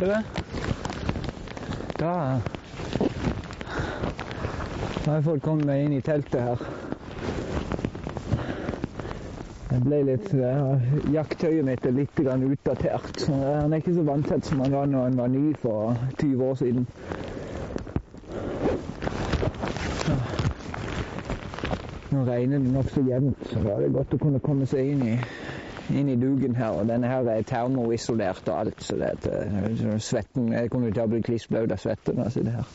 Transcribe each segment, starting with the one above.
Du? Da Da har folk kommet meg inn i teltet her. Jeg ble litt uh, Jakttøyet mitt er litt utdatert. Han er ikke så vanntett som han var når han var ny for 20 år siden. Nå regner det nokså jevnt, så da er det godt å kunne komme seg inn i, inn i dugen her. Og denne her er termoisolert og alt, så det er svetten Jeg kommer til å bli kliss blaut av svette når jeg sitter her.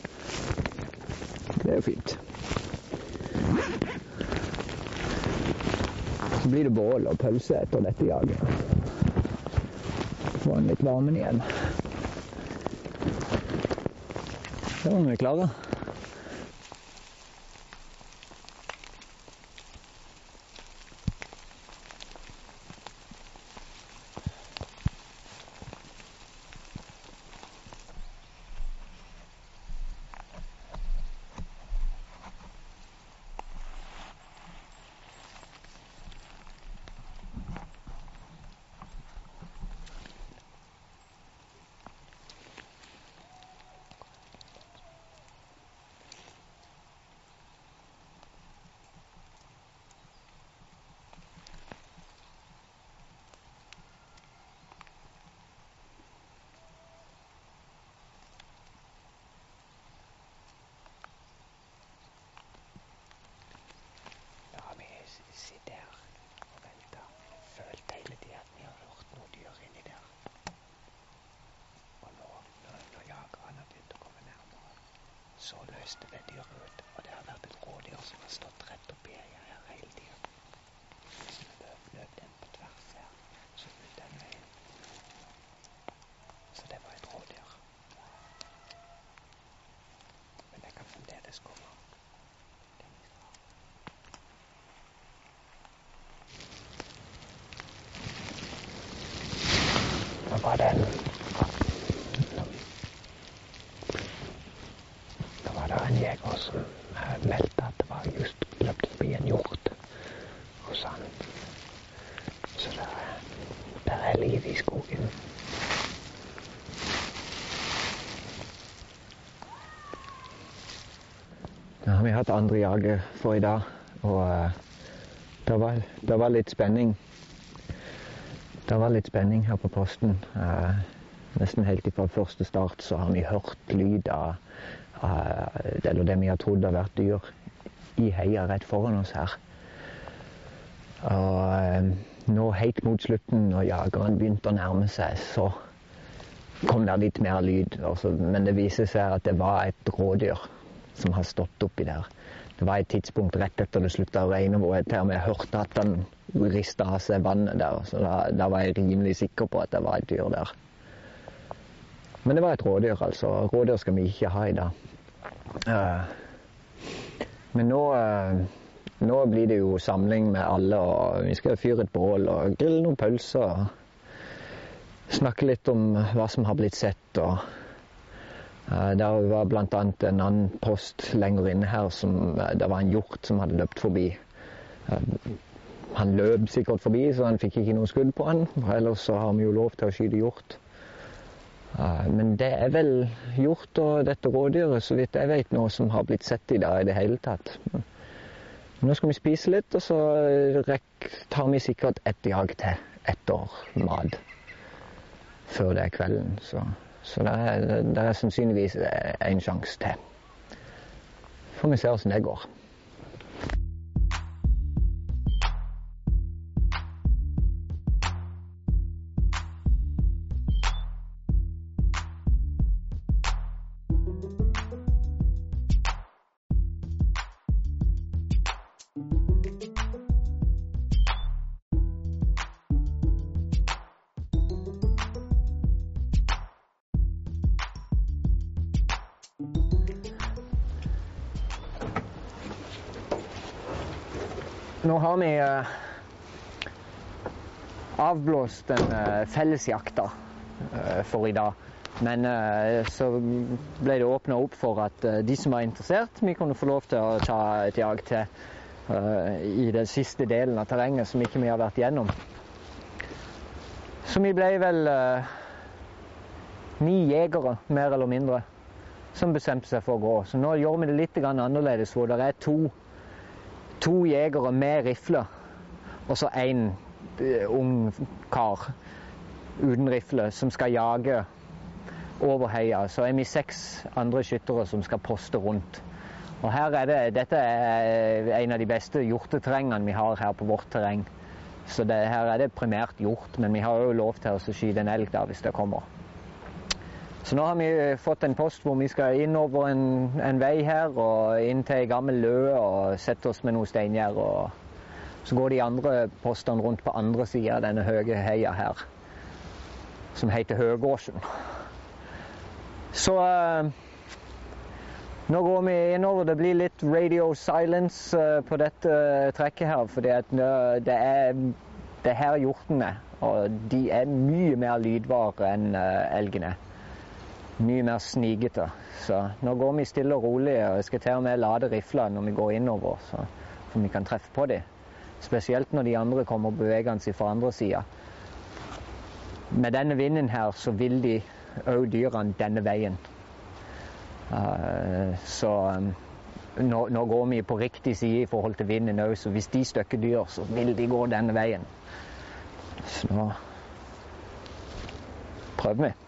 Det er jo fint. Så blir det bål og pølse etter dette jaget. Få den litt varmen igjen. Da var vi klare. Ja, vi sitter her og venter. Følte hele tida at vi har hørt noe dyr inni der. Og nå, når, når jagerne har begynt å komme nærmere, det dyret ut. Og det har vært et rådyr som har stått rett oppi heia her hele tida. Så løp, løp den på tvers her, så ut den veien. Så det var et rådyr. Men det kan fremdeles komme. Nå var det en Nå var det en jeger som eh, meldte at det var just løpt forbi en hjort hos han. Så det, er- der er liv i skogen. Da har vi hatt andre jaget for i dag, og eh, det, var, det var litt spenning. Det var litt spenning her på posten. Eh, nesten helt fra første start så har vi hørt lyd av, Eller det vi har trodd har vært dyr i heia rett foran oss her. Og eh, nå helt mot slutten, når jageren begynte å nærme seg, så kom det litt mer lyd. Også, men det viser seg at det var et rådyr som har stått oppi der. Det var et tidspunkt rett etter det slutta å regne hvor jeg til og med hørte at han rista av seg vannet der. Så da, da var jeg rimelig sikker på at det var et dyr der. Men det var et rådyr, altså. Rådyr skal vi ikke ha i dag. Eh, men nå, eh, nå blir det jo samling med alle, og vi skal fyre et bål og grille noen pølser. Snakke litt om hva som har blitt sett. og Der var bl.a. en annen post lenger inne her som eh, det var en hjort som hadde løpt forbi. Eh, Han løp sikkert forbi, så han fikk ikke noe skudd på han. Ellers så har vi jo lov til å skyte hjort. Eh, Men det er vel hjort og dette rådyret, så vidt jeg vet, noe som har blitt sett i dag i det hele tatt. Nå skal vi spise litt, og så tar vi sikkert ett jag til etter mat. Før det er kvelden. Så, så det, er, er sannsynligvis en sjanse til. Får vi se åssen det går. Nå har vi eh, avblåst den eh, fellesjakta eh, for i dag. Men så ble det åpna opp for at de som var interessert, vi kunne få lov til å ta et jag til i den siste delen av terrenget som ikke vi har vært gjennom. Så vi ble vel ni jegere, mer eller mindre, som bestemte seg for å gå. Så nå gjør vi det litt annerledes, hvor det er to, to jegere med rifle, og så én ung kar uten rifle som skal jage over heia. Så er vi seks andre skyttere som skal poste rundt. Og her er det, Dette er en av de beste hjorteterrengene vi har her på vårt terreng. Så det, her er det primært hjort, men vi har òg lov til å skyte en elg da hvis det kommer. Så nå har vi fått en post hvor vi skal inn over en, en vei her og inn til ei gammel løe og sette oss med noen steingjerd. Så går de andre postene rundt på andre sida av denne høye heia her, som heter Høgåsen. Så uh, nå går vi innover. Det blir litt radio silence uh, på dette trekket her, fordi det er, det er her hjorten er. Og de er mye mer lydvare enn elgene. Mye mer snigete. Så nå går vi stille og rolig, og jeg skal til og med lade rifla når vi går innover, så, for vi kan treffe på dem. Spesielt når de andre kommer bevegende fra andre sida. Med denne vinden her så vil de òg dyrene denne veien. Uh, så um, nå, nå, går vi på riktig side i forhold til vinden òg, så hvis de støkker dyr, så vil de gå denne veien. Så nå prøver vi.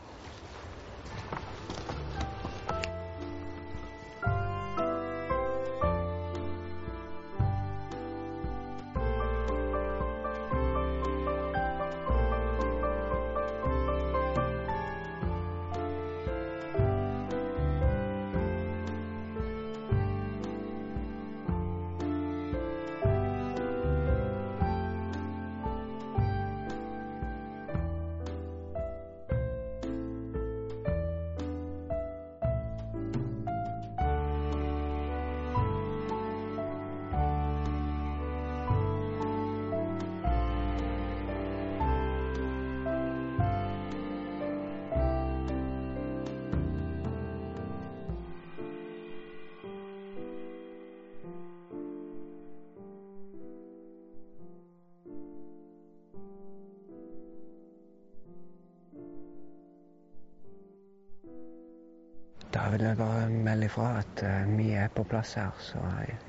Da vil jeg bare melde ifra at vi er på plass her, så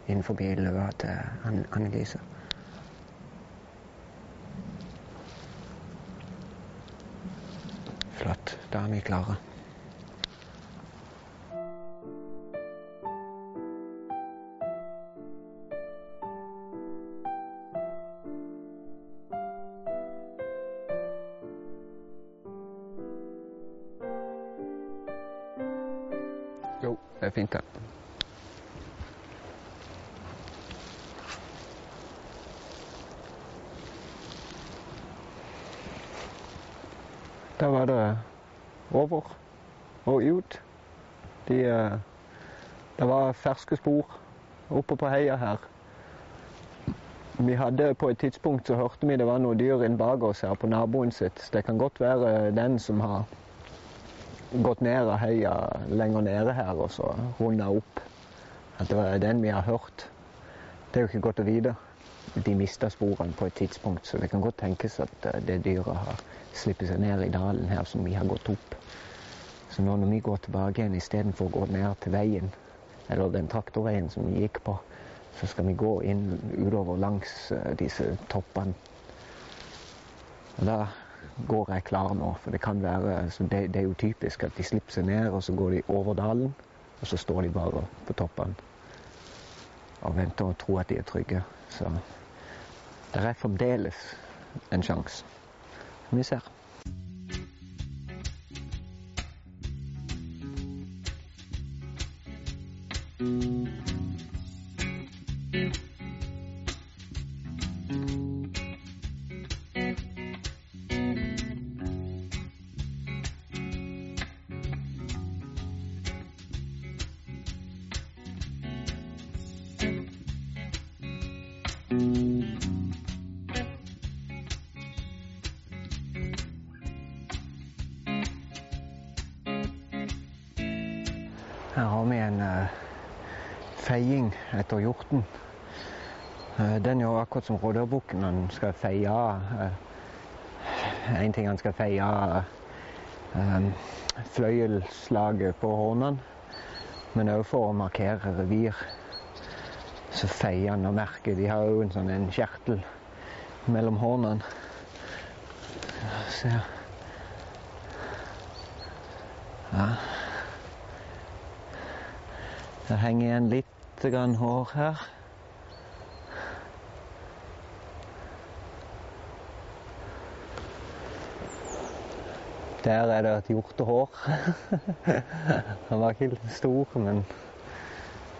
innenfor løa til Annelise. Flott. Da er vi klare. Det er fint, det. Da var det over og ut. De, det var ferske spor oppe på heia her. Vi hadde På et tidspunkt så hørte vi det var noen dyr inn bak oss her på naboen sitt. Det kan godt være den som har gått ned av heia lenger nede her og så runda opp. At det var den vi har hørt. Det er jo ikke godt å vite. De mista sporene på et tidspunkt, så det kan godt tenkes at det dyret har sluppet seg ned i dalen her som vi har gått opp. Så nå når vi går tilbake igjen istedenfor å gå ned til veien, eller den traktorveien som vi gikk på, så skal vi gå inn utover langs disse toppene. Og da går jeg klar nå. For det kan være det, det, er jo typisk at de slipper seg ned, og så går de over dalen. Og så står de bare på toppen og venter og tror at de er trygge. Så det er fremdeles en sjanse. Vi ser. Her har vi en uh, feiing etter hjorten. Uh, den gjør akkurat som rådyrbukken. Han skal feie av uh, En ting han skal feie fløyelslaget på hornene. Men òg for å markere revir. Så feier han og merker De har òg en sånn en kjertel mellom hornene. Se. Ja. Det henger igjen litt grann hår her. Der er det et hjortehår. Han var ikke helt stor, men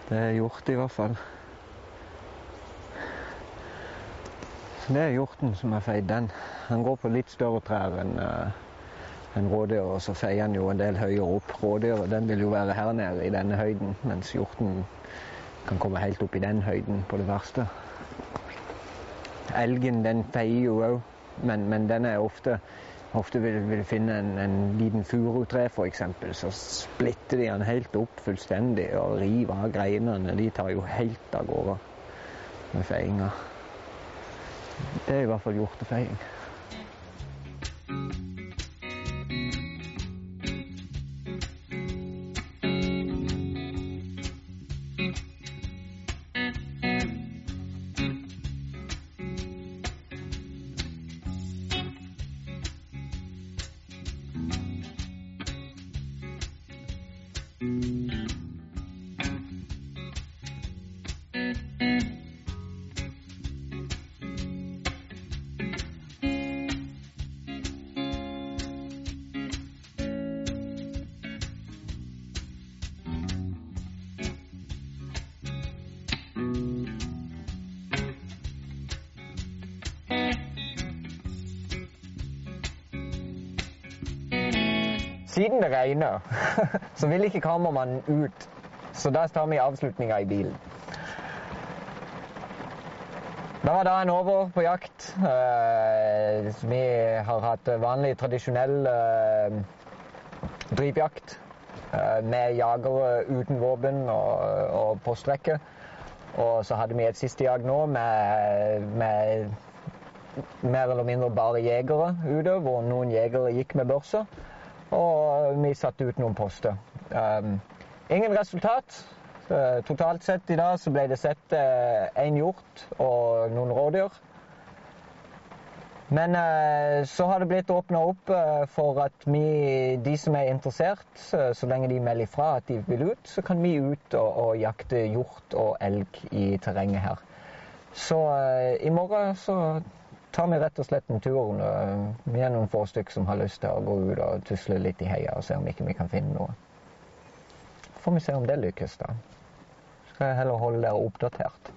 det er hjort i hvert fall. Så det er hjorten som har feid den. Han går på litt større trær enn uh, en rådyr, og så feier han jo en del høyere opp. Rådyret den vil jo være her nede i denne høyden, mens hjorten kan komme helt opp i den høyden på det verste. Elgen den feier jo òg, men, men den er ofte Ofte vil du finne en, en liten furutre f.eks., så splitter de den helt opp fullstendig og river av greinene. De tar jo helt av gårde med feiinga. Det er i hvert fall hjortefeiing. Siden det regner, så vil ikke kameramannen ut. Så da tar vi avslutninga i bilen. Da var dagen over på jakt. Eh, vi har hatt vanlig, tradisjonell eh, drivjakt eh, med jagere uten våpen og, og postrekke. Og så hadde vi et siste jag nå med, med mer eller mindre bare jegere ute, hvor noen jegere gikk med børser. Og vi satte ut noen poster. Um, ingen resultat. Uh, totalt sett i dag så ble det sett én uh, hjort og noen rådyr. Men uh, så har det blitt åpna opp for at vi, de som er interessert, så lenge de melder ifra at de vil ut, så kan vi ut og, og jakte hjort og elg i terrenget her. Så i morgen så tar vi rett og slett en tur. Vi er noen få stykker som har lyst til å gå ut og tusle litt i heia og se om ikke vi kan finne noe. får vi se om det lykkes, da. Skal jeg heller holde dere oppdatert.